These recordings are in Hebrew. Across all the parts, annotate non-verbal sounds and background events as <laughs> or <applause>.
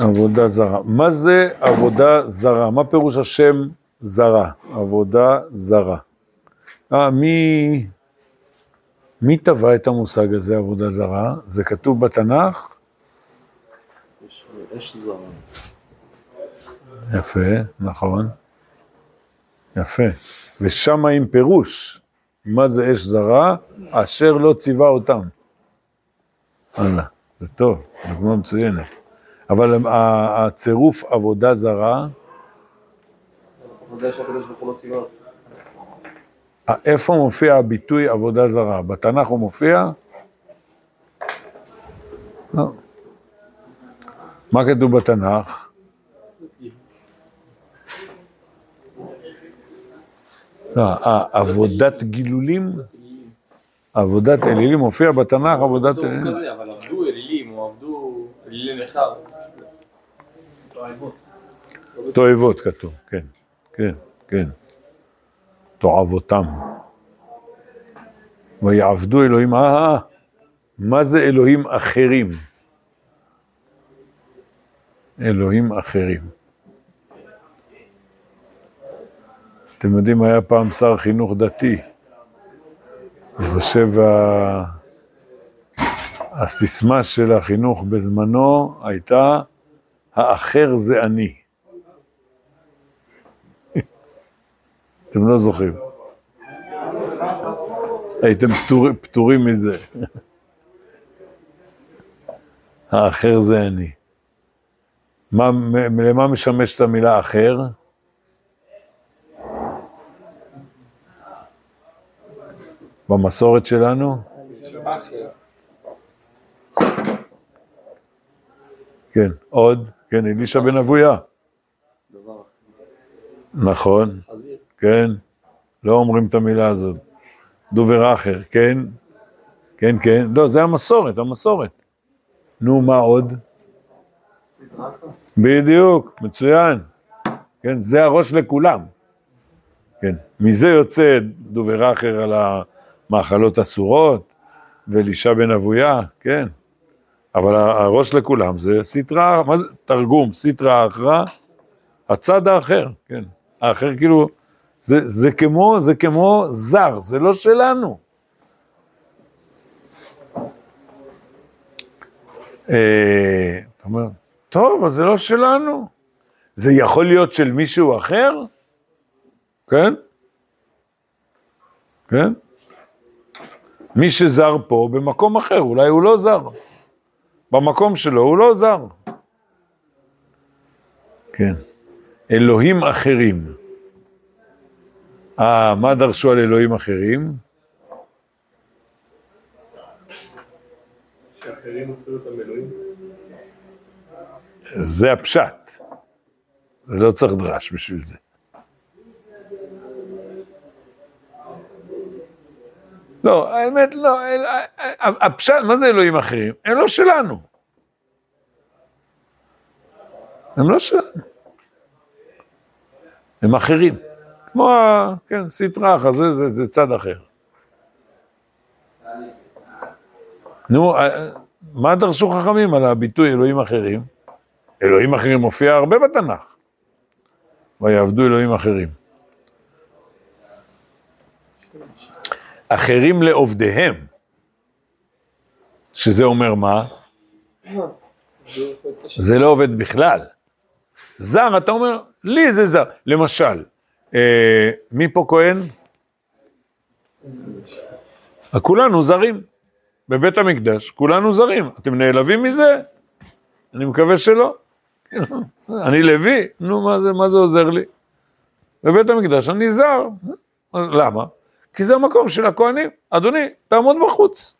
עבודה זרה. מה זה עבודה זרה? מה פירוש השם זרה? עבודה זרה. אה, מי, מי טבע את המושג הזה, עבודה זרה? זה כתוב בתנ"ך? יש אש זרה. יפה, נכון. יפה. ושם עם פירוש, מה זה אש זרה? אשר לא ציווה אותם. וואלה, זה טוב, דוגמה מצוינת. אבל הצירוף עבודה זרה, עבודה שהקדוש ברוך הוא לא ציווה. איפה מופיע הביטוי עבודה זרה? בתנ"ך הוא מופיע? לא. מה כתוב בתנ"ך? לא, עבודת גילולים? עבודת אלילים מופיע בתנ"ך עבודת אלילים? אבל עבדו אלילים, או עבדו אלילי נכר. תועבות כתוב, כן, כן, כן. תועבותם. ויעבדו אלוהים, אה, אה, מה זה אלוהים אחרים? אלוהים אחרים. אתם יודעים, היה פעם שר חינוך דתי. אני חושב, הסיסמה של החינוך בזמנו הייתה, האחר זה אני. אתם לא זוכרים. הייתם פטור, פטורים מזה. האחר זה אני. למה משמשת המילה אחר? במסורת שלנו? כן. עוד? כן, אלישע בן אבויה. נכון. כן. לא אומרים את המילה הזאת. דובר אחר, כן? כן, כן. לא, זה המסורת, המסורת. נו, מה עוד? בדיוק, מצוין. כן, זה הראש לכולם. כן, מזה יוצא דובר אחר על המאכלות אסורות, ואלישע בן אבויה, כן. אבל הראש לכולם זה סטרא, מה זה? תרגום, סטרא אחרא, הצד האחר, כן. האחר כאילו, זה, זה כמו, זה כמו זר, זה לא שלנו. אה, אתה אומר, טוב, אז זה לא שלנו. זה יכול להיות של מישהו אחר? כן? כן? מי שזר פה במקום אחר, אולי הוא לא זר. במקום שלו הוא לא זר. כן. אלוהים אחרים. אה, מה דרשו על אלוהים אחרים? שאחרים עשו אותם אלוהים. זה הפשט. לא צריך דרש בשביל זה. לא, האמת לא, אל- הפשט, מה זה אלוהים אחרים? הם לא שלנו. הם לא שלנו. הם אחרים. כמו, כן, סטרא זה, זה, זה צד אחר. נו, מה דרשו חכמים על הביטוי אלוהים אחרים? אלוהים אחרים מופיע הרבה בתנ"ך. ויעבדו אלוהים אחרים. אחרים לעובדיהם, שזה אומר מה? זה לא עובד בכלל. זר, אתה אומר, לי זה זר. למשל, אה, מי פה כהן? כולנו זרים. בבית המקדש, כולנו זרים. אתם נעלבים מזה? אני מקווה שלא. <laughs> אני לוי, נו, מה זה, מה זה עוזר לי? בבית המקדש אני זר. למה? כי זה המקום של הכהנים. אדוני, תעמוד בחוץ.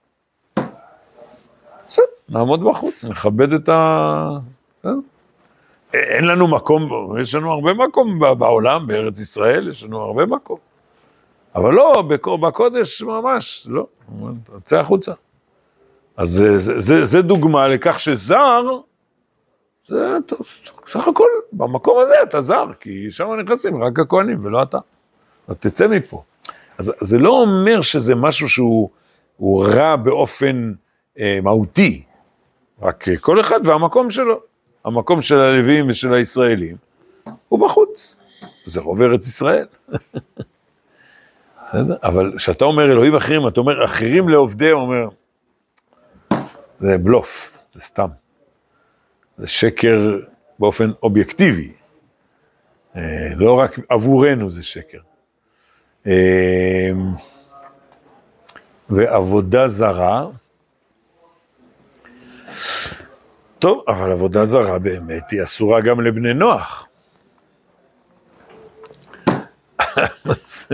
בסדר, נעמוד בחוץ, נכבד את ה... בסדר? אין לנו מקום, יש לנו הרבה מקום בעולם, בארץ ישראל, יש לנו הרבה מקום. אבל לא, בק- בקודש ממש, לא. צא החוצה. אז זה, זה, זה, זה דוגמה לכך שזר, זה סך הכל, במקום הזה אתה זר, כי שם נכנסים רק הכהנים ולא אתה. אז תצא מפה. אז זה לא אומר שזה משהו שהוא הוא רע באופן אה, מהותי, רק אה, כל אחד והמקום שלו. המקום של הלוויים ושל הישראלים, הוא בחוץ. זה רוב ארץ ישראל. <laughs> בסדר? אבל כשאתה אומר אלוהים אחרים, אתה אומר אחרים לעובדי, הוא אומר, זה בלוף, זה סתם. זה שקר באופן אובייקטיבי. אה, לא רק עבורנו זה שקר. אה, ועבודה זרה, טוב, אבל עבודה זרה באמת היא אסורה גם לבני נוח. <laughs> אז,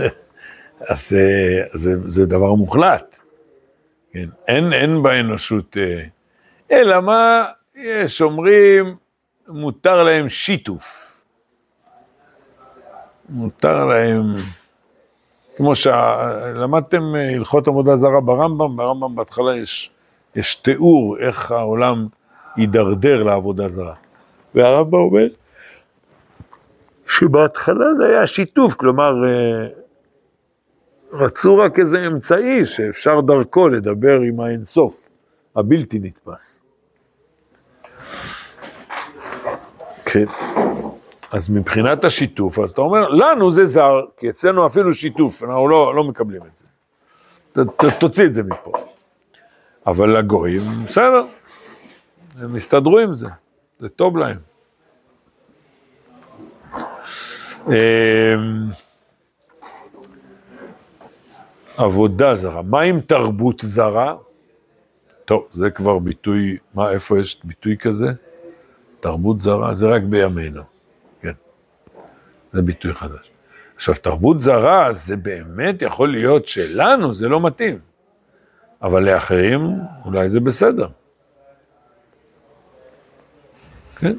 אז זה, זה דבר מוחלט. כן, אין, אין באנושות, אה, אלא מה, יש אומרים, מותר להם שיתוף. מותר להם, כמו שלמדתם אה, הלכות עבודה זרה ברמב"ם, ברמב"ם בהתחלה יש, יש תיאור איך העולם יידרדר לעבודה זרה. והרמב"ם אומר שבהתחלה זה היה שיתוף, כלומר, אה, רצו רק איזה אמצעי שאפשר דרכו לדבר עם האינסוף, הבלתי נתפס. כן. אז מבחינת השיתוף, אז אתה אומר, לנו זה זר, כי אצלנו אפילו שיתוף, אנחנו לא, לא מקבלים את זה. ת, ת, תוציא את זה מפה. אבל לגויים, בסדר, הם הסתדרו עם זה, זה טוב להם. אמ, עבודה זרה, מה עם תרבות זרה? טוב, זה כבר ביטוי, מה, איפה יש ביטוי כזה? תרבות זרה, זה רק בימינו. זה ביטוי חדש. עכשיו, תרבות זרה, זה באמת יכול להיות שלנו זה לא מתאים, אבל לאחרים אולי זה בסדר. כן,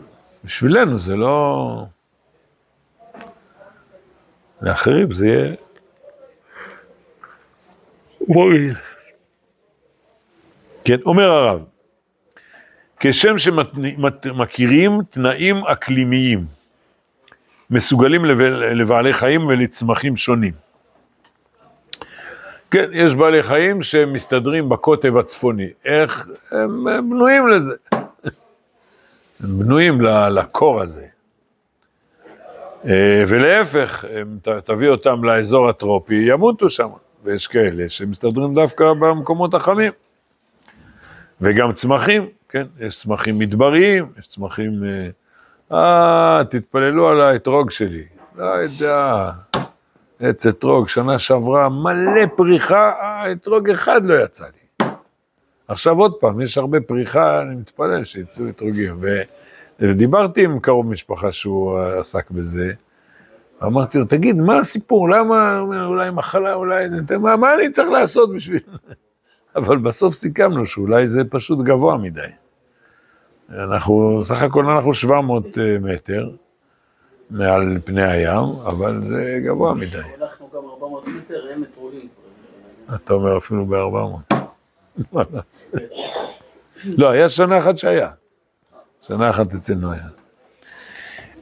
בשבילנו זה לא... לאחרים זה יהיה... מועיל. כן, אומר הרב, כשם שמכירים תנאים אקלימיים, מסוגלים לבעלי חיים ולצמחים שונים. כן, יש בעלי חיים שמסתדרים בקוטב הצפוני. איך? הם, בנויים לזה. הם בנויים לקור הזה. אה, ולהפך, הם, תביא אותם לאזור הטרופי, ימותו שם. ויש כאלה שמסתדרים דווקא במקומות החמים. וגם צמחים, כן, יש צמחים מדבריים, יש צמחים... אה, אה תתפללו על האתרוג שלי. לא יודע, עץ אתרוג, שנה שעברה, מלא פריחה, אה, אתרוג אחד לא יצא לי. עכשיו עוד פעם, יש הרבה פריחה, אני מתפלל שיצאו אתרוגים. ודיברתי עם קרוב משפחה שהוא עסק בזה, אמרתי לו, תגיד, מה הסיפור? למה, אולי מחלה, אולי... מה, מה אני צריך לעשות בשביל... <laughs> אבל בסוף סיכמנו שאולי זה פשוט גבוה מדי. אנחנו, סך הכל אנחנו 700 אה, מטר מעל פני הים, אבל זה גבוה מדי. הלכנו גם 400 מטר, הם מטרולים. אתה אומר אפילו ב-400. מה לעשות? לא, היה שנה אחת שהיה. שנה אחת אצלנו היה.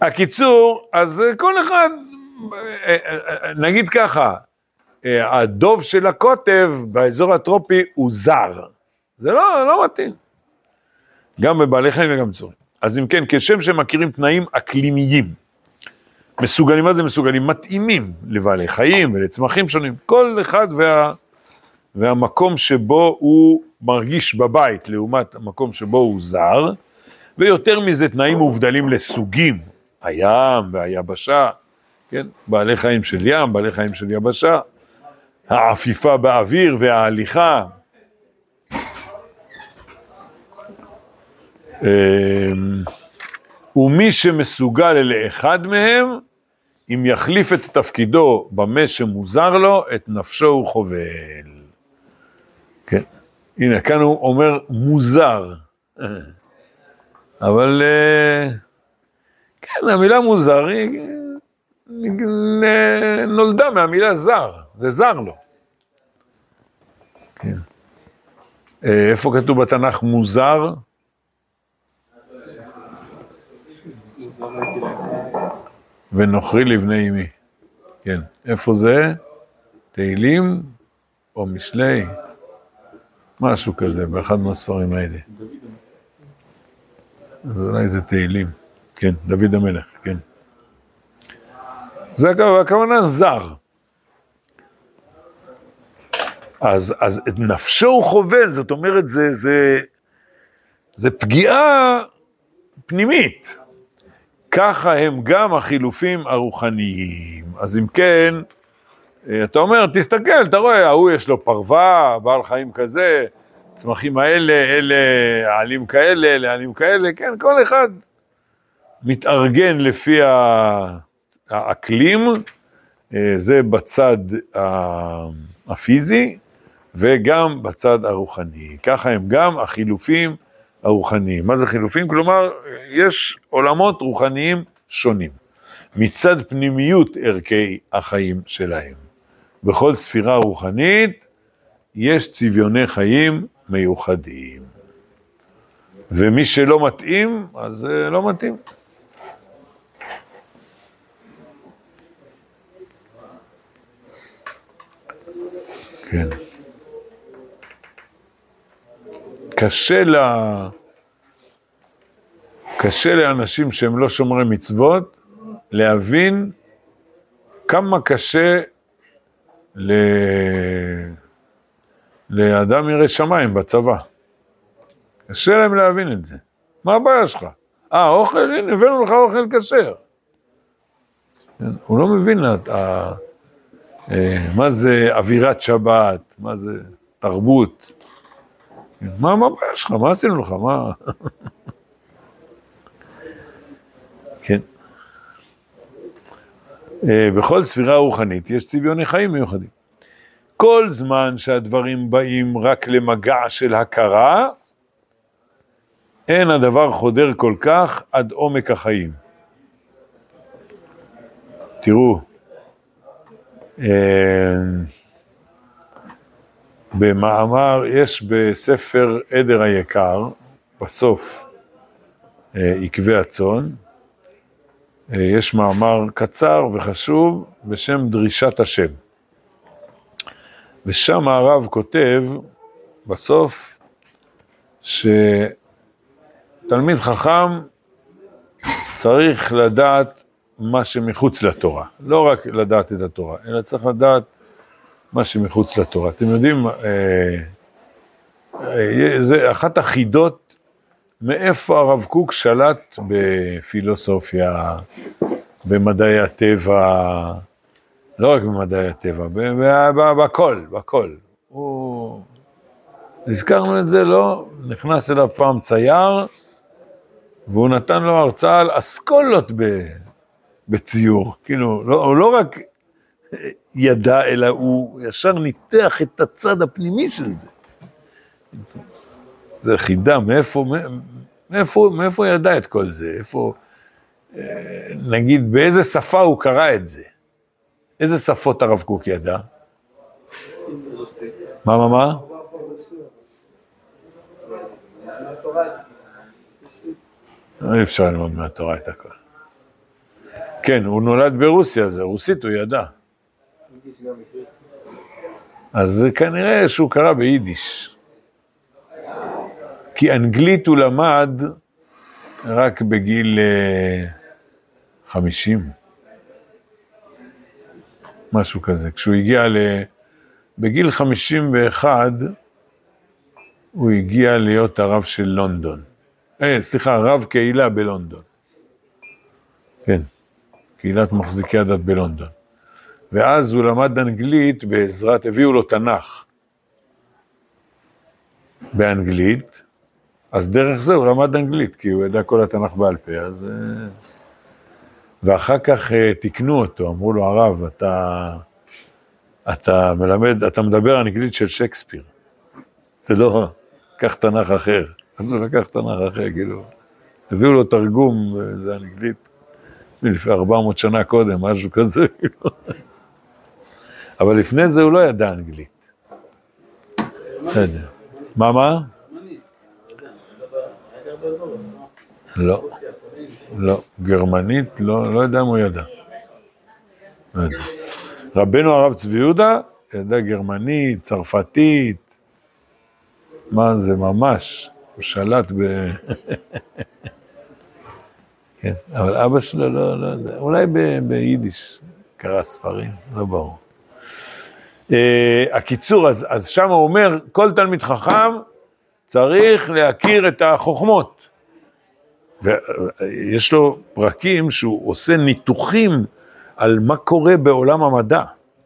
הקיצור, אז כל אחד, אה, אה, נגיד ככה, אה, הדוב של הקוטב באזור הטרופי הוא זר. זה לא, לא מתאים. גם בבעלי חיים וגם בצורים. אז אם כן, כשם שמכירים תנאים אקלימיים, מסוגלים, מה זה מסוגלים? מתאימים לבעלי חיים ולצמחים שונים. כל אחד וה, והמקום שבו הוא מרגיש בבית, לעומת המקום שבו הוא זר, ויותר מזה תנאים מובדלים לסוגים, הים והיבשה, כן? בעלי חיים של ים, בעלי חיים של יבשה, העפיפה באוויר וההליכה. ומי שמסוגל לאחד מהם, אם יחליף את תפקידו במה שמוזר לו, את נפשו הוא חובל. כן, הנה, כאן הוא אומר מוזר. אבל אה, כן, המילה מוזר היא נולדה מהמילה זר, זה זר לו. כן. אה, איפה כתוב בתנ"ך מוזר? ונוכרי לבני אמי. כן, איפה זה? תהילים או משלי? משהו כזה, באחד מהספרים האלה. אז אולי זה תהילים. כן, דוד המלך, כן. זה הכ- הכוונה זר. אז, אז את נפשו הוא חובל, זאת אומרת, זה, זה, זה פגיעה פנימית. ככה הם גם החילופים הרוחניים. אז אם כן, אה, אתה אומר, תסתכל, אתה רואה, ההוא יש לו פרווה, בעל חיים כזה, צמחים האלה, אלה העלים כאלה, אלה העלים כאלה, כן, כל אחד מתארגן לפי האקלים, אה, זה בצד הפיזי וגם בצד הרוחני. ככה הם גם החילופים הרוחניים. מה זה חילופים? כלומר, יש עולמות רוחניים שונים. מצד פנימיות ערכי החיים שלהם. בכל ספירה רוחנית יש צביוני חיים מיוחדים. ומי שלא מתאים, אז אה, לא מתאים. כן. קשה ל... קשה לאנשים שהם לא שומרי מצוות להבין כמה קשה ל... לאדם ירא שמיים בצבא. קשה להם להבין את זה. מה הבעיה שלך? אה, אוכל, הנה, הבאנו לך אוכל כשר. כן, הוא לא מבין את ה... אה, מה זה אווירת שבת, מה זה תרבות. מה מה הבעיה שלך? מה עשינו לך? מה... כן. אה, בכל ספירה רוחנית יש צביוני חיים מיוחדים. כל זמן שהדברים באים רק למגע של הכרה, אין הדבר חודר כל כך עד עומק החיים. תראו, אה, במאמר, יש בספר עדר היקר, בסוף, אה, עקבי הצאן, אה, יש מאמר קצר וחשוב בשם דרישת השם. ושם הרב כותב בסוף שתלמיד חכם צריך לדעת מה שמחוץ לתורה, לא רק לדעת את התורה, אלא צריך לדעת מה שמחוץ לתורה. אתם יודעים, אה, אה, זה אחת החידות מאיפה הרב קוק שלט בפילוסופיה, במדעי הטבע, לא רק במדעי הטבע, בכל, בכל. הוא... הזכרנו את זה, לא? נכנס אליו פעם צייר, והוא נתן לו הרצאה על אסכולות ב... בציור. כאילו, לא, הוא לא רק ידע, אלא הוא ישר ניתח את הצד הפנימי של זה. זה חידה, מאיפה, מאיפה, מאיפה ידע את כל זה? איפה, אה, נגיד, באיזה שפה הוא קרא את זה? איזה שפות הרב קוק ידע? מה, מה, מה? אי אפשר ללמוד מהתורה את הכל. כן, הוא נולד ברוסיה, זה רוסית הוא ידע. אז זה כנראה שהוא קרא ביידיש. כי אנגלית הוא למד רק בגיל אה, 50, משהו כזה. כשהוא הגיע ל... בגיל 51, הוא הגיע להיות הרב של לונדון. אה, סליחה, רב קהילה בלונדון. כן, קהילת מחזיקי הדת בלונדון. ואז הוא למד אנגלית בעזרת, הביאו לו תנ"ך באנגלית, אז דרך זה הוא למד אנגלית, כי הוא ידע כל התנ"ך בעל פה, אז... אה, ואחר כך אה, תיקנו אותו, אמרו לו, הרב, אתה, אתה מלמד, אתה מדבר אנגלית של שייקספיר. זה לא, קח תנ"ך אחר. אז הוא לקח תנ"ך אחר, כאילו, הביאו לו תרגום, אה, זה אנגלית, לפני 400 שנה קודם, משהו כזה, כאילו. אבל לפני זה הוא לא ידע אנגלית. בסדר. מה, מה? לא, לא. גרמנית, לא, לא יודע אם הוא ידע. רבנו הרב צבי יהודה ידע גרמנית, צרפתית, מה זה ממש, הוא שלט ב... <laughs> כן, אבל אבא שלו לא, לא יודע, אולי ביידיש קרא ספרים, לא ברור. אה, הקיצור, אז, אז שם הוא אומר, כל תלמיד חכם צריך להכיר את החוכמות. ויש לו פרקים שהוא עושה ניתוחים על מה קורה בעולם המדע.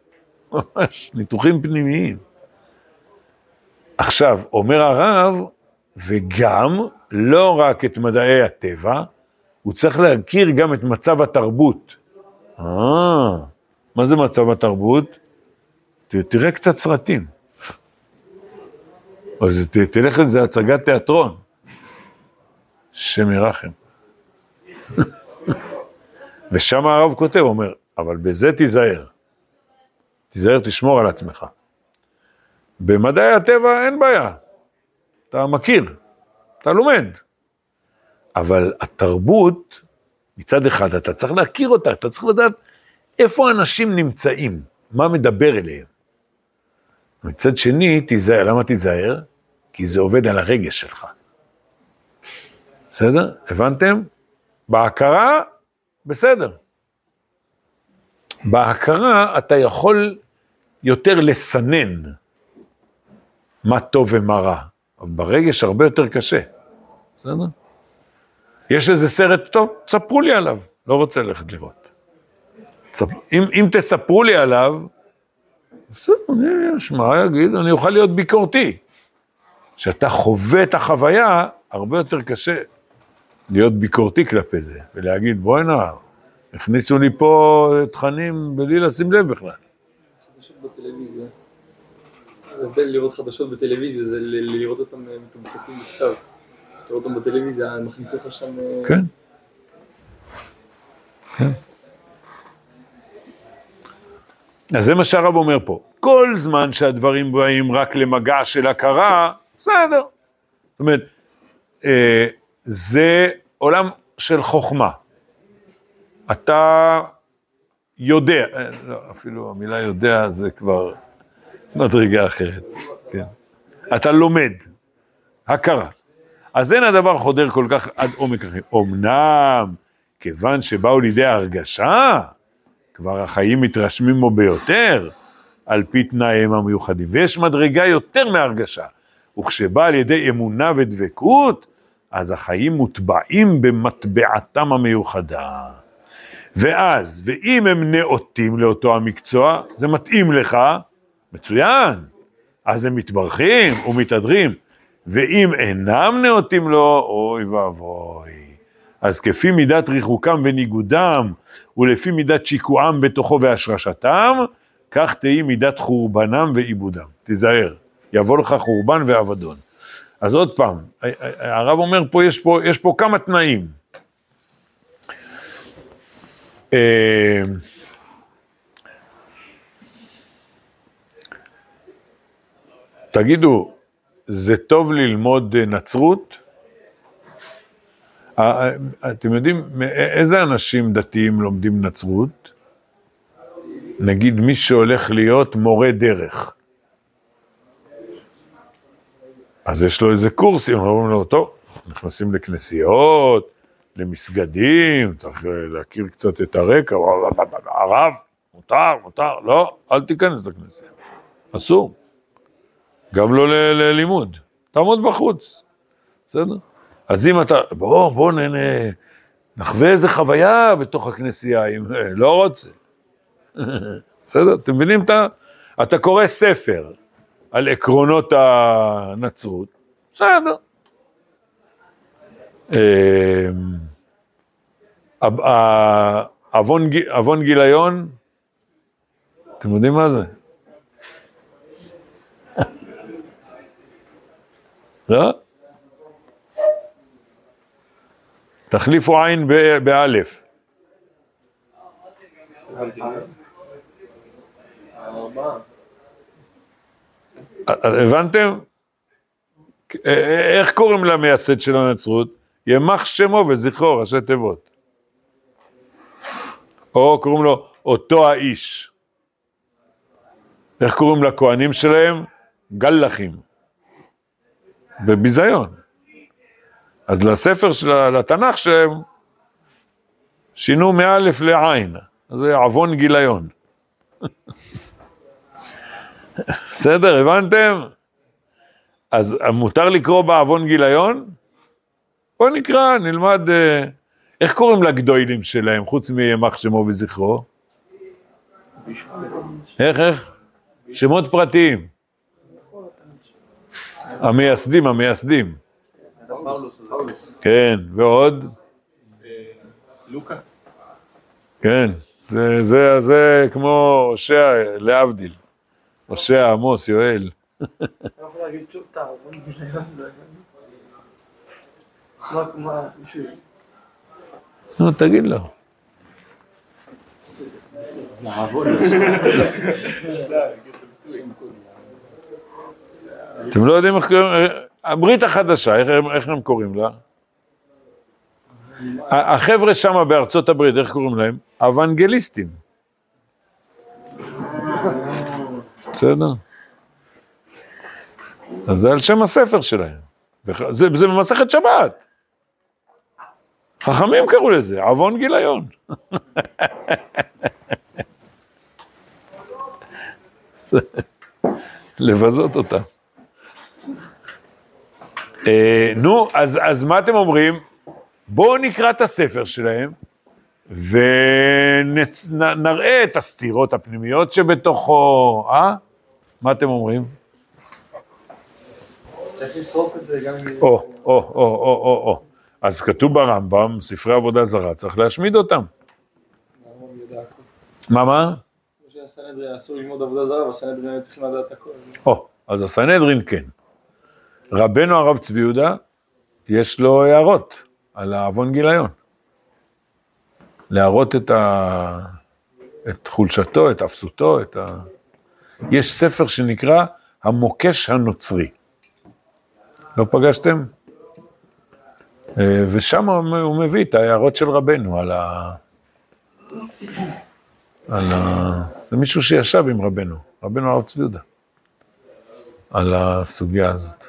<laughs> ממש, ניתוחים פנימיים. עכשיו, אומר הרב, וגם, לא רק את מדעי הטבע, הוא צריך להכיר גם את מצב התרבות. אה, מה זה מצב התרבות? ת, תראה קצת סרטים. אז ת, תלך לזה הצגת תיאטרון. שם ירחם. <laughs> ושם הרב כותב, אומר, אבל בזה תיזהר. תיזהר, תשמור על עצמך. במדעי הטבע אין בעיה, אתה מכיר, אתה לומד. אבל התרבות, מצד אחד, אתה צריך להכיר אותה, אתה צריך לדעת איפה אנשים נמצאים, מה מדבר אליהם. מצד שני, תיזהר, למה תיזהר? כי זה עובד על הרגש שלך. בסדר? הבנתם? בהכרה, בסדר. בהכרה אתה יכול יותר לסנן מה טוב ומה רע, אבל ברגש הרבה יותר קשה. בסדר? יש איזה סרט טוב, תספרו לי עליו, לא רוצה ללכת לראות. אם, אם תספרו לי עליו, בסדר, אני אשמע, אגיד, אני אוכל להיות ביקורתי. כשאתה חווה את החוויה, הרבה יותר קשה להיות ביקורתי כלפי זה, ולהגיד, בוא'נה, הכניסו לי פה תכנים בלי לשים לב בכלל. חדשות בטלוויזיה. ההבדל לראות חדשות בטלוויזיה זה לראות אותם אה, מתומצתים בכתב. אתה רואה אותם בטלוויזיה, הם מכניסים לך שם... אה, כן. כן. אז זה מה שהרב אומר פה. כל זמן שהדברים באים רק למגע של הכרה, בסדר. זאת אומרת, אה, זה עולם של חוכמה. אתה יודע, אה, לא, אפילו המילה יודע זה כבר מדרגה אחרת, כן. אתה לומד, הכרה. אז אין הדבר חודר כל כך עד עומק החיים. אמנם, כיוון שבאו לידי הרגשה, כבר החיים מתרשמים בו ביותר, על פי תנאיהם המיוחדים. ויש מדרגה יותר מהרגשה. וכשבא על ידי אמונה ודבקות, אז החיים מוטבעים במטבעתם המיוחדה. ואז, ואם הם נאותים לאותו המקצוע, זה מתאים לך, מצוין. אז הם מתברכים ומתהדרים. ואם אינם נאותים לו, אוי ואבוי. אז כפי מידת ריחוקם וניגודם, ולפי מידת שיקועם בתוכו והשרשתם, כך תהי מידת חורבנם ועיבודם. תיזהר, יבוא לך חורבן ואבדון. אז עוד פעם, הרב אומר פה, יש פה, יש פה כמה תנאים. אה, תגידו, זה טוב ללמוד אה, נצרות? אה, אתם יודעים, איזה אנשים דתיים לומדים נצרות? נגיד מי שהולך להיות מורה דרך. אז יש לו איזה קורסים, אומרים לו, טוב, נכנסים לכנסיות, למסגדים, צריך להכיר קצת את הרקע, הרב, מותר, מותר, לא, אל תיכנס לכנסייה, אסור. גם לא ללימוד, תעמוד בחוץ, בסדר? אז אם אתה, בוא, בוא נחווה איזה חוויה בתוך הכנסייה, אם לא רוצה. בסדר? אתם מבינים את ה... אתה קורא ספר על עקרונות הנצרות, בסדר. אמ, ה- ה- עוון ג- עוון גיליון, אתם יודעים מה זה? <laughs> לא? תחליפו עין באלף. ארבעה. הבנתם? איך קוראים למייסד של הנצרות? ימח שמו וזכרו, ראשי תיבות. או קוראים לו אותו האיש. איך קוראים לכהנים שלהם? גלחים. בביזיון. אז לספר של, לתנ"ך שלהם שינו מאלף לעין, זה עוון גיליון. <laughs> בסדר, הבנתם? אז מותר לקרוא בעוון גיליון? בוא נקרא, נלמד, אה, איך קוראים לגדוילים שלהם, חוץ מימח שמו וזכרו? איך, איך? שמות פרטיים. המייסדים, המייסדים. כן, ועוד? לוקה. כן, זה, זה, זה כמו הושע, להבדיל. הושע, עמוס, יואל. לא. נו, תגיד לו. אתם לא יודעים איך קוראים, הברית החדשה, איך, הם- קוראים לה? החבר'ה שם בארצות הברית, איך קוראים להם? אוונגליסטים. בסדר? אז זה על שם הספר שלהם. זה, זה במסכת שבת. חכמים קראו לזה, עוון גיליון. <laughs> לבזות אותם. אה, נו, אז מה אתם אומרים? בואו נקרא את הספר שלהם ונראה את הסתירות הפנימיות שבתוכו, אה? מה אתם אומרים? צריך לשרוף את זה גם אם... או, או, או, או, או, או. אז כתוב ברמב"ם, ספרי עבודה זרה, צריך להשמיד אותם. הרמב"ם יודע הכל. מה, מה? כמו שהסנהדרין אסור ללמוד עבודה זרה, והסנהדרין היו צריכים לדעת הכל. או, אז הסנהדרין כן. רבנו הרב צבי יהודה, יש לו הערות על העוון גיליון. להראות את, ה... את חולשתו, את אפסותו, את ה... יש ספר שנקרא המוקש הנוצרי. לא פגשתם? אה, ושם הוא מביא את ההערות של רבנו על ה... על ה... זה מישהו שישב עם רבנו, רבנו הרב צבי יהודה. על הסוגיה הזאת.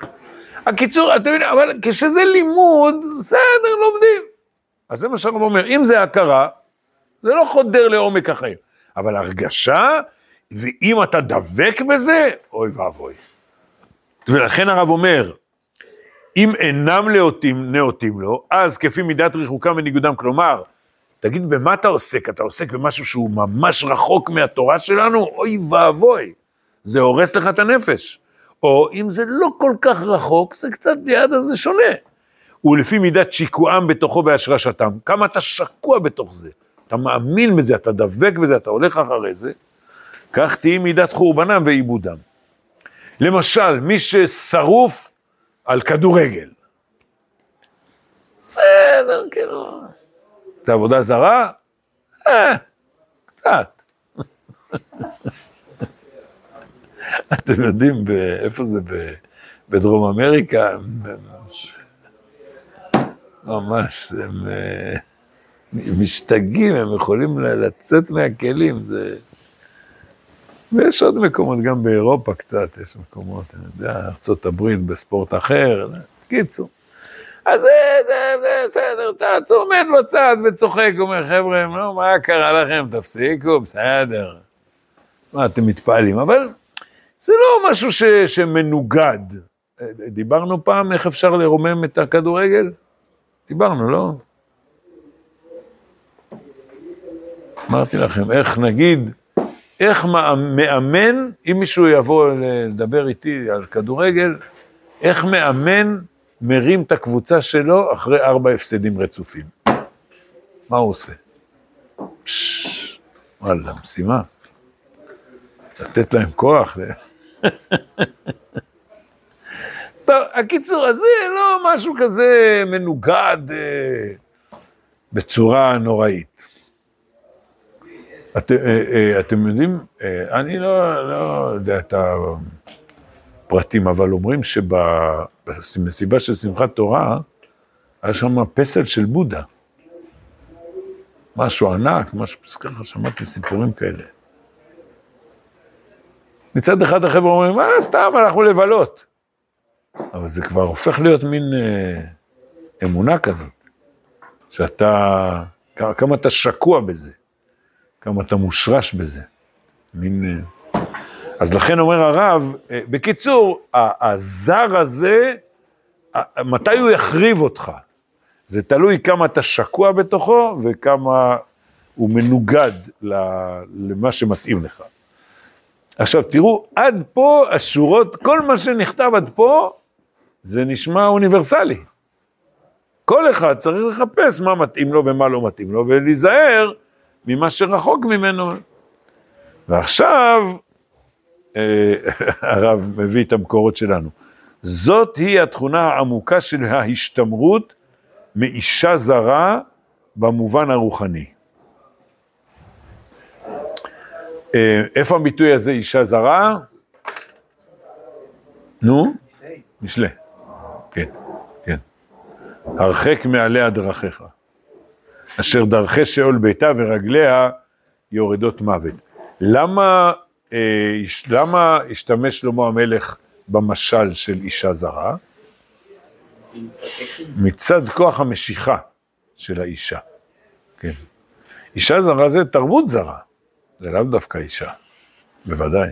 הקיצור, אתם יודעים, אבל כשזה לימוד, בסדר, לומדים. אז זה מה שהרב אומר, אם זה הכרה, זה לא חודר לעומק החיים. אבל הרגשה, ואם אתה דבק בזה, אוי ואבוי. ולכן הרב אומר, אם אינם נאותים, נאותים לו, אז כפי מידת רחוקם וניגודם, כלומר, תגיד, במה אתה עוסק? אתה עוסק במשהו שהוא ממש רחוק מהתורה שלנו? אוי ואבוי, זה הורס לך את הנפש. או אם זה לא כל כך רחוק, זה קצת ליד, אז זה שונה. ולפי מידת שיקועם בתוכו והשרשתם, כמה אתה שקוע בתוך זה, אתה מאמין בזה, אתה דבק בזה, אתה הולך אחרי זה, כך תהי מידת חורבנם ועיבודם. למשל, מי ששרוף על כדורגל. בסדר, כאילו. זה עבודה זרה? אה, קצת. <laughs> אתם יודעים איפה זה? בדרום אמריקה? ממש, הם אה, משתגעים, הם יכולים לצאת מהכלים, זה... ויש עוד מקומות, גם באירופה קצת, יש מקומות, אני יודע, ארה"ב בספורט אחר, קיצור. אז זה, בסדר, אתה עומד בצד וצוחק, אומר, חבר'ה, נו, מה קרה לכם, תפסיקו, בסדר. מה, אתם מתפעלים, אבל זה לא משהו ש, שמנוגד. דיברנו פעם איך אפשר לרומם את הכדורגל? דיברנו, לא? אמרתי לכם, איך נגיד, איך מא- מאמן, אם מישהו יבוא לדבר איתי על כדורגל, איך מאמן מרים את הקבוצה שלו אחרי ארבע הפסדים רצופים? מה הוא עושה? וואלה, משימה. לתת להם כוח. <laughs> הקיצור, אז זה לא משהו כזה מנוגד אה, בצורה נוראית. את, אה, אה, אתם יודעים, אה, אני לא, לא יודע את הפרטים, אבל אומרים שבמסיבה של שמחת תורה, היה שם פסל של בודה. משהו ענק, משהו, ככה שמעתי סיפורים כאלה. מצד אחד החבר'ה אומרים, מה, סתם, הלכנו לבלות. אבל זה כבר הופך להיות מין אה, אמונה כזאת, שאתה כמה, כמה אתה שקוע בזה, כמה אתה מושרש בזה. מין... אה, אז לכן אומר הרב, אה, בקיצור, הזר הזה, מתי הוא יחריב אותך? זה תלוי כמה אתה שקוע בתוכו וכמה הוא מנוגד למה שמתאים לך. עכשיו תראו, עד פה השורות, כל מה שנכתב עד פה, זה נשמע אוניברסלי. כל אחד צריך לחפש מה מתאים לו ומה לא מתאים לו, ולהיזהר ממה שרחוק ממנו. ועכשיו, אה, <laughs> הרב מביא את המקורות שלנו. זאת היא התכונה העמוקה של ההשתמרות מאישה זרה במובן הרוחני. אה, איפה הביטוי הזה, אישה זרה? נו? משלי. הרחק מעליה דרכיך. אשר דרכי שאול ביתה ורגליה יורדות מוות. למה, אה, למה השתמש שלמה המלך במשל של אישה זרה? מצד כוח המשיכה של האישה. כן. אישה זרה זה תרבות זרה, זה לאו דווקא אישה, בוודאי.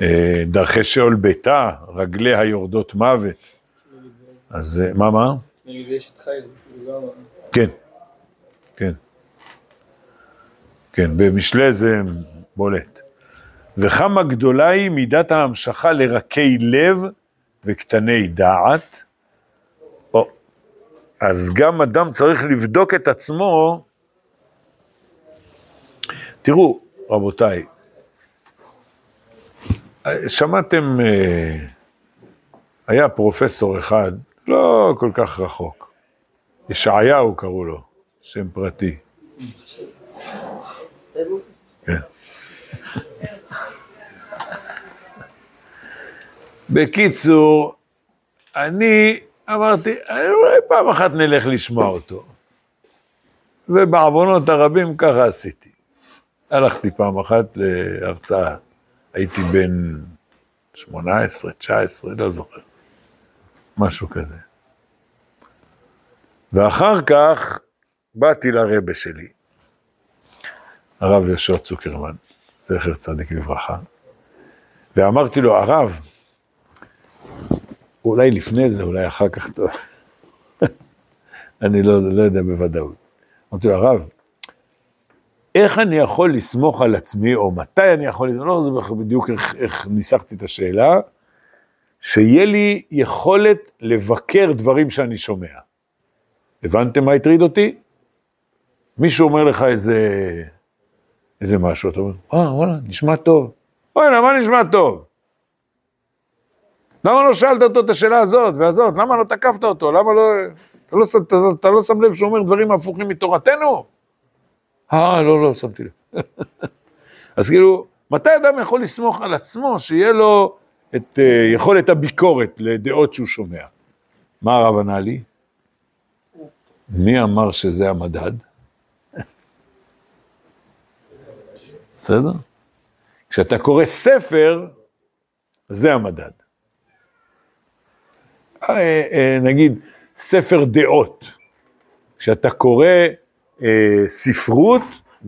אה, דרכי שאול ביתה, רגליה יורדות מוות. אז אה, מה, מה? נגיד זה יש את חייל, כאילו. כן, כן. כן, במשלי זה בולט. וכמה גדולה היא מידת ההמשכה לרכי לב וקטני דעת. או, אז גם אדם צריך לבדוק את עצמו. תראו, רבותיי, שמעתם, אה, היה פרופסור אחד, לא כל כך רחוק, ישעיהו קראו לו, שם פרטי. כן. בקיצור, אני אמרתי, אולי פעם אחת נלך לשמוע אותו. ובעוונות הרבים ככה עשיתי. הלכתי פעם אחת להרצאה, הייתי בן 18, 19, לא זוכר, משהו כזה. ואחר כך באתי לרבה שלי, הרב יהושע צוקרמן, זכר צדיק לברכה, ואמרתי לו, הרב, אולי לפני זה, אולי אחר כך טוב, <laughs> אני לא, לא יודע בוודאות. אמרתי לו, הרב, איך אני יכול לסמוך על עצמי, או מתי אני יכול, לא זוכר בדיוק איך, איך ניסחתי את השאלה, שיהיה לי יכולת לבקר דברים שאני שומע. הבנתם מה הטריד אותי? מישהו אומר לך איזה, איזה משהו, אתה אומר, אה, וואלה, נשמע טוב. וואלה, מה נשמע טוב? למה לא שאלת אותו את השאלה הזאת והזאת? למה לא תקפת אותו? למה לא... אתה לא, אתה, אתה לא שם לב שהוא אומר דברים הפוכים מתורתנו? אה, לא, לא, שמתי לב. <laughs> אז כאילו, מתי אדם יכול לסמוך על עצמו שיהיה לו את אה, יכולת הביקורת לדעות שהוא שומע? מה הרב ענה לי? מי אמר שזה המדד? בסדר? כשאתה קורא ספר, זה המדד. אה, נגיד, ספר דעות. כשאתה קורא אה, ספרות,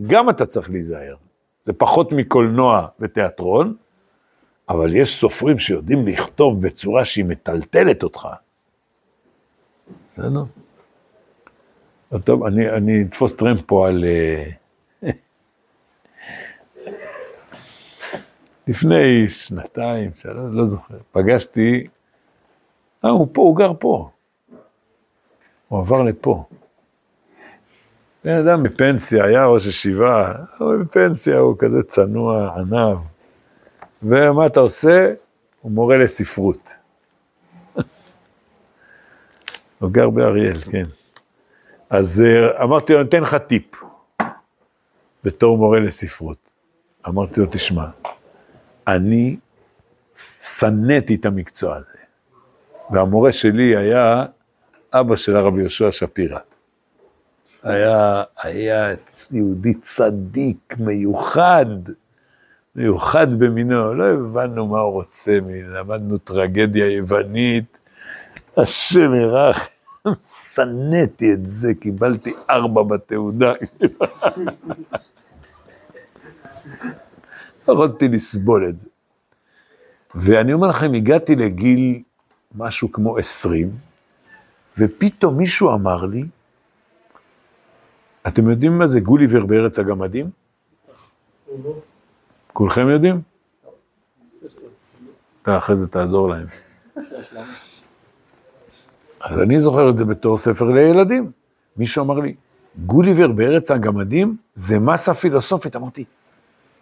גם אתה צריך להיזהר. זה פחות מקולנוע ותיאטרון, אבל יש סופרים שיודעים לכתוב בצורה שהיא מטלטלת אותך. בסדר? טוב, אני, אתפוס טרמפ פה על... אה, <laughs> לפני שנתיים, שלוש, לא זוכר, פגשתי, אה, הוא פה, הוא גר פה. הוא עבר לפה. בן אדם בפנסיה, היה ראש ישיבה, אבל בפנסיה הוא כזה צנוע, ענב. ומה אתה עושה? הוא מורה לספרות. הוא גר באריאל, כן. אז אה, אמרתי לו, אני אתן לך טיפ, בתור מורה לספרות. אמרתי לו, תשמע, אני שנאתי את המקצוע הזה. והמורה שלי היה אבא של הרב יהושע שפירא. היה, היה יהודי צדיק, מיוחד, מיוחד במינו, לא הבנו מה הוא רוצה, למדנו טרגדיה יוונית, השם ירח. שנאתי את זה, קיבלתי ארבע בתעודה. לא <laughs> יכולתי לסבול את זה. ואני אומר לכם, הגעתי לגיל משהו כמו עשרים, ופתאום מישהו אמר לי, אתם יודעים מה זה גוליבר בארץ הגמדים? כולכם יודעים? אתה אחרי זה תעזור להם. אז אני זוכר את זה בתור ספר לילדים. מישהו אמר לי, גוליבר בארץ הגמדים זה מסה פילוסופית. אמרתי,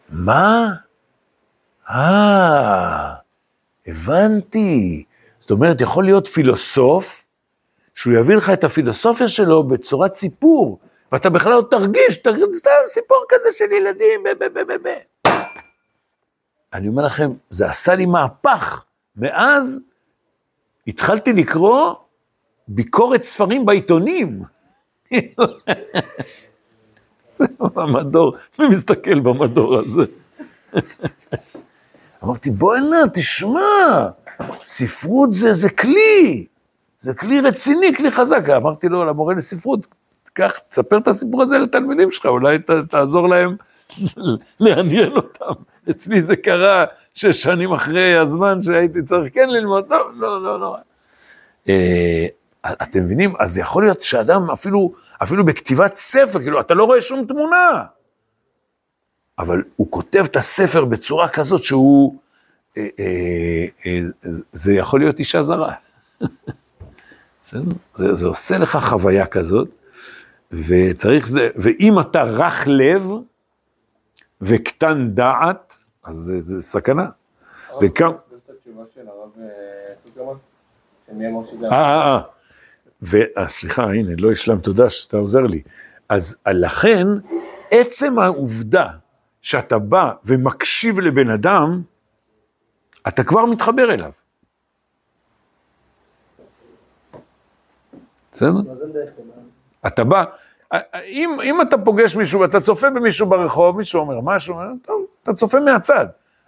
מה? אה, הבנתי. זאת אומרת, יכול להיות פילוסוף, שהוא יביא לך את הפילוסופיה שלו בצורת סיפור, ואתה בכלל לא תרגיש, תרגיש סתם סיפור כזה של ילדים, ב, ב, ב, ב, ב. אני אומר לכם, זה עשה לי מהפך. מאז התחלתי לקרוא ביקורת ספרים בעיתונים. <laughs> זה במדור, מי מסתכל במדור הזה? <laughs> אמרתי, בוא'נה, תשמע, ספרות זה, זה כלי, זה כלי רציני, כלי חזק. אמרתי לו, למורה לספרות, קח, תספר את הסיפור הזה לתלמידים שלך, אולי ת, תעזור להם <laughs> לעניין אותם. אצלי זה קרה שש שנים אחרי הזמן שהייתי צריך כן ללמוד, לא, לא, לא, לא. אה, אתם מבינים? אז יכול להיות שאדם אפילו, אפילו בכתיבת ספר, כאילו, אתה לא רואה שום תמונה. אבל הוא כותב את הספר בצורה כזאת שהוא, אה, אה, אה, זה יכול להיות אישה זרה. <laughs> זה, זה עושה לך חוויה כזאת, וצריך זה, ואם אתה רך לב וקטן דעת, אז זה, זה סכנה. וכמה... אה, אה, אה. וסליחה, הנה, לא השלם, תודה שאתה עוזר לי. אז לכן, עצם העובדה שאתה בא ומקשיב לבן אדם, אתה כבר מתחבר אליו. בסדר? אתה בא, אם, אם אתה פוגש מישהו ואתה צופה במישהו ברחוב, מישהו אומר משהו, טוב, אתה צופה מהצד.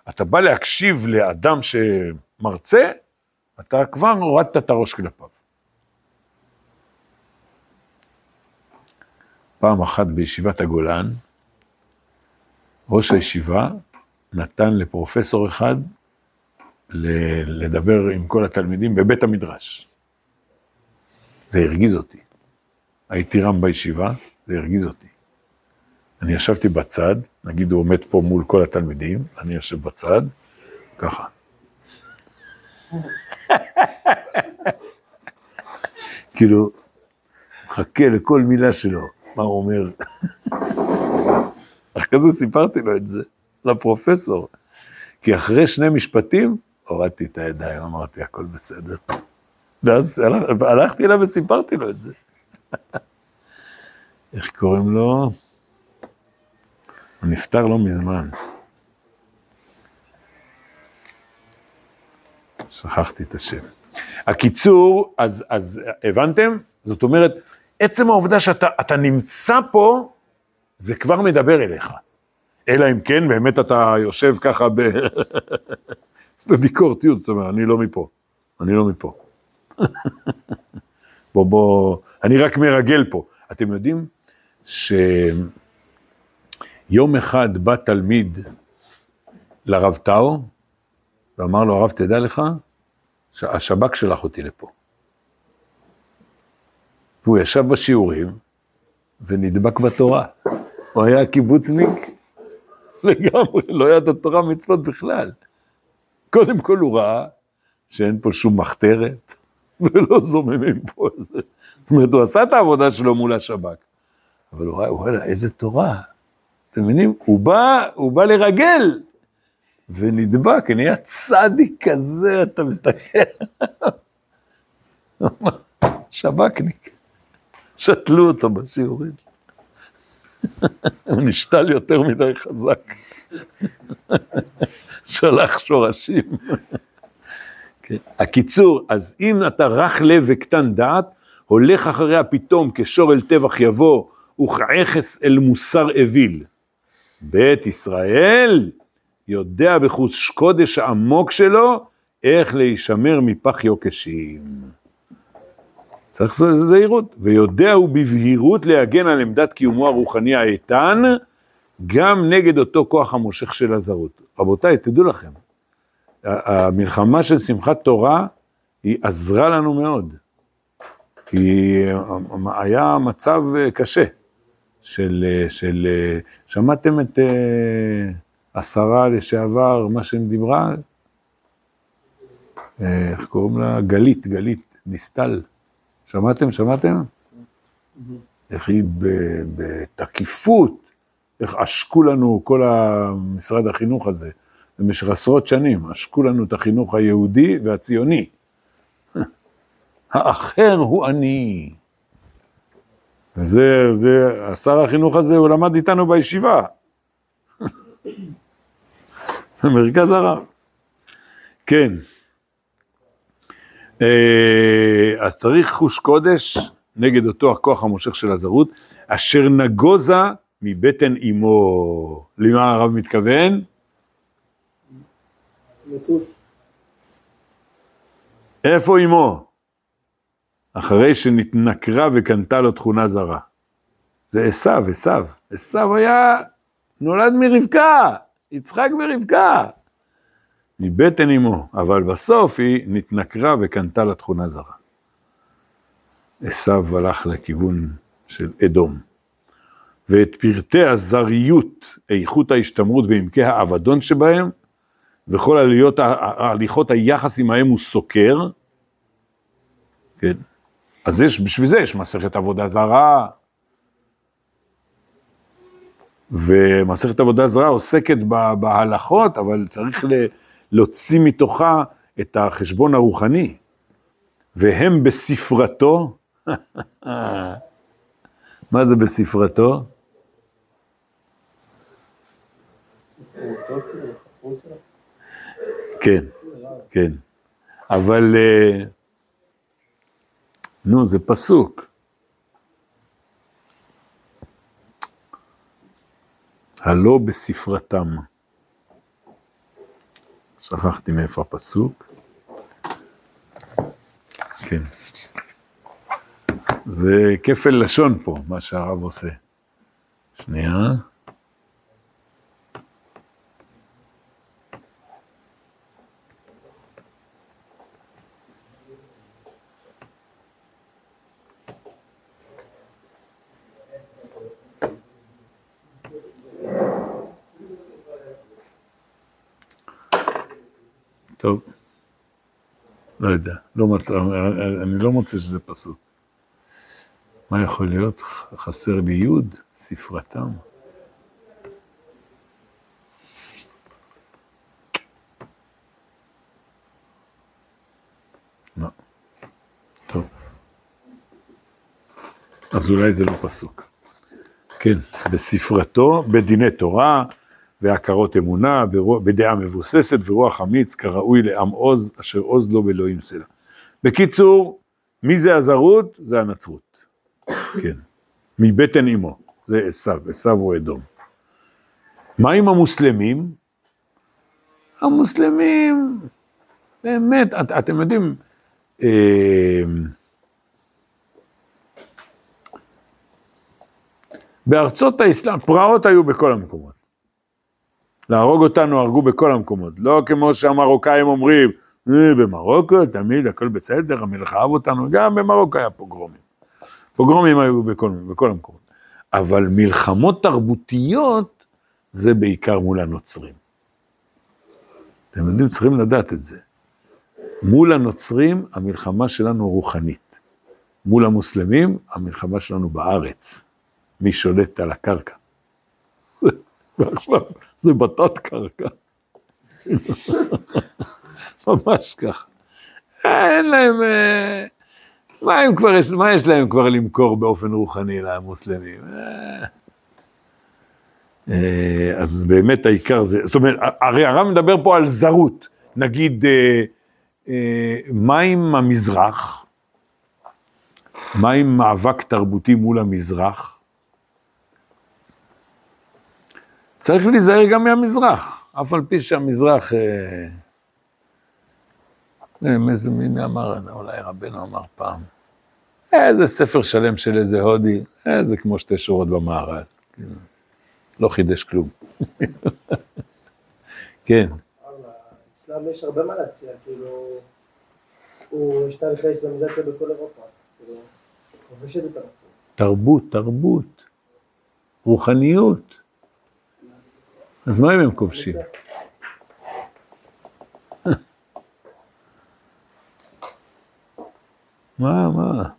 אתה בא להקשיב לאדם שמרצה, אתה כבר הורדת את הראש כלפיו. פעם אחת בישיבת הגולן, ראש הישיבה נתן לפרופסור אחד לדבר עם כל התלמידים בבית המדרש. זה הרגיז אותי. הייתי רם בישיבה, זה הרגיז אותי. אני ישבתי בצד, נגיד הוא עומד פה מול כל התלמידים, אני יושב בצד, ככה. כאילו, מחכה לכל מילה שלו, מה הוא אומר. <laughs> אחרי זה סיפרתי לו את זה, לפרופסור. כי אחרי שני משפטים, הורדתי את הידיים, אמרתי, הכל בסדר. ואז הלכתי אליו וסיפרתי לו את זה. איך קוראים לו? הוא נפטר לא מזמן. שכחתי את השם. הקיצור, אז, אז הבנתם? זאת אומרת, עצם העובדה שאתה נמצא פה, זה כבר מדבר אליך. אלא אם כן, באמת אתה יושב ככה ב... <laughs> בביקורתיות, זאת אומרת, אני לא מפה, אני לא מפה. <laughs> בוא, בוא, אני רק מרגל פה. אתם יודעים שיום אחד בא תלמיד לרב טאו, ואמר לו, הרב, תדע לך, שהשב"כ שלח אותי לפה. והוא ישב בשיעורים ונדבק בתורה. הוא היה קיבוצניק לגמרי, לא ידע תורה מצוות בכלל. קודם כל הוא ראה שאין פה שום מחתרת, <laughs> ולא זוממים פה איזה... זאת אומרת, הוא עשה את העבודה שלו מול השב"כ. אבל הוא ראה, וואלה, איזה תורה. אתם מבינים? הוא בא, הוא בא לרגל, ונדבק, נהיה צדיק כזה, אתה מסתכל. <laughs> שב"כניק. שתלו אותו בשיעורים. הוא נשתל יותר מדי חזק. <laughs> שלח שורשים. הקיצור, אז אם אתה רך לב וקטן דעת, הולך אחריה פתאום כשור אל טבח יבוא, וכעכס אל מוסר אוויל. בית ישראל יודע בחוש קודש העמוק שלו איך להישמר מפח יוקשים. צריך זהירות. ויודע הוא בבהירות להגן על עמדת קיומו הרוחני האיתן, גם נגד אותו כוח המושך של הזרות. רבותיי, תדעו לכם, המלחמה של שמחת תורה, היא עזרה לנו מאוד. כי אה, היה מצב אה, קשה של, אה, של אה, שמעתם את השרה לשעבר, מה שדיברה? אה, איך קוראים לה? גלית, גלית, דיסטל. שמעתם? שמעתם? איך היא בתקיפות, איך עשקו לנו כל המשרד החינוך הזה, במשך עשרות שנים, עשקו לנו את החינוך היהודי והציוני. <laughs> האחר הוא אני. וזה, זה, שר החינוך הזה, הוא למד איתנו בישיבה. <laughs> במרכז הרב. כן. אה, אז צריך חוש קודש נגד אותו הכוח המושך של הזרות, אשר נגוזה מבטן אמו. למה הרב מתכוון? נצרות. איפה אמו? אחרי שנתנכרה וקנתה לו תכונה זרה. זה עשיו, עשיו. עשיו היה, נולד מרבקה, יצחק ורבקה. מבטן אמו, אבל בסוף היא נתנכרה וקנתה לה תכונה זרה. עשיו הלך לכיוון של אדום. ואת פרטי הזריות, איכות ההשתמרות ועמקי האבדון שבהם, וכל עליות, הליכות היחס עמהם הוא סוקר, כן? אז יש, בשביל זה יש מסכת עבודה זרה, ומסכת עבודה זרה עוסקת בהלכות, אבל צריך להוציא מתוכה את החשבון הרוחני. והם בספרתו, <laughs> מה זה בספרתו? כן, כן. אבל, אה, נו, זה פסוק. הלא בספרתם. שכחתי מאיפה הפסוק. כן. זה כפל לשון פה, מה שהרב עושה. שנייה. טוב. לא יודע, לא מצא, אני לא מוצא שזה פסוק. מה יכול להיות? חסר לי יוד, ספרתם. לא. טוב. אז אולי זה לא פסוק. כן, בספרתו, בדיני תורה, והכרות אמונה, בדעה מבוססת ורוח אמיץ, כראוי לעם עוז, אשר עוז לו באלוהים סלע. בקיצור, מי זה הזרות? זה הנצרות. כן. מבטן אמו, זה עשיו, עשיו הוא אדום. מה עם המוסלמים? המוסלמים, באמת, את, אתם יודעים, אה, בארצות האסלאם, פרעות היו בכל המקומות. להרוג אותנו הרגו בכל המקומות, לא כמו שהמרוקאים אומרים, "אה, במרוקו תמיד הכל בסדר, המלך אהב אותנו, גם במרוקו היה פוגרומים. פוגרומים היו בכל, בכל המקומות. אבל מלחמות תרבותיות זה בעיקר מול הנוצרים. אתם יודעים, צריכים לדעת את זה. מול הנוצרים המלחמה שלנו רוחנית. מול המוסלמים המלחמה שלנו בארץ. מי שולט על הקרקע. ועכשיו זה בתת קרקע. ממש ככה. אין להם, אה, מה, כבר, מה יש להם כבר למכור באופן רוחני למוסלמים? אה. אה, אז באמת העיקר זה, זאת אומרת, הרי הרב מדבר פה על זרות, נגיד, אה, אה, מה עם המזרח? מה עם מאבק תרבותי מול המזרח? צריך להיזהר גם מהמזרח, אף על פי שהמזרח, אה, אה, איזה מי אמר, אולי רבנו אמר פעם, איזה ספר שלם של איזה הודי, איזה כמו שתי שורות במערל. כאילו, לא חידש כלום. <laughs> כן, אבל האסלאם יש הרבה מה להציע, כאילו, הוא, יש תהליכי אסלאמיזציה בכל אירופה, כאילו, כובשת את הרצון. תרבות, תרבות, רוחניות. אז מה אם הם כובשים? <laughs> מה, מה?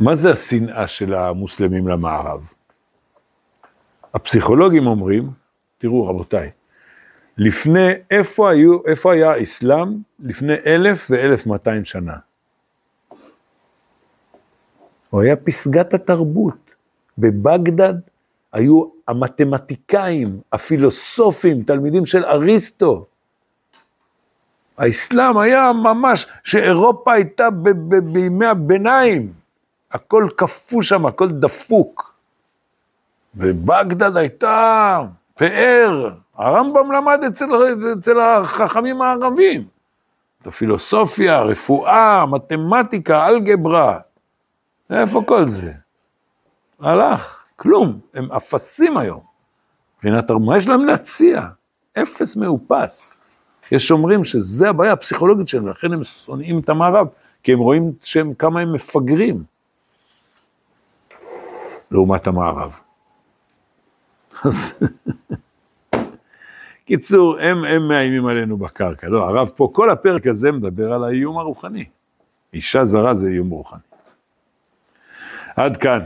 מה זה השנאה של המוסלמים למערב? הפסיכולוגים אומרים, תראו רבותיי, לפני, איפה, היו, איפה היה האסלאם לפני אלף ואלף מאתיים שנה? הוא היה פסגת התרבות. בבגדד היו המתמטיקאים, הפילוסופים, תלמידים של אריסטו. האסלאם היה ממש, שאירופה הייתה ב- ב- בימי הביניים. הכל קפוא שם, הכל דפוק. ובגדד הייתה פאר, הרמב"ם למד אצל, אצל החכמים הערבים. את הפילוסופיה, רפואה, מתמטיקה, אלגברה. איפה כל זה? הלך, כלום, הם אפסים היום. מבחינת הרב, מה יש להם להציע? אפס מאופס. יש אומרים שזה הבעיה הפסיכולוגית שלהם, לכן הם שונאים את המערב, כי הם רואים שהם, כמה הם מפגרים לעומת המערב. אז <laughs> קיצור, הם, הם מאיימים עלינו בקרקע. לא, הרב פה, כל הפרק הזה מדבר על האיום הרוחני. אישה זרה זה איום רוחני. עד כאן.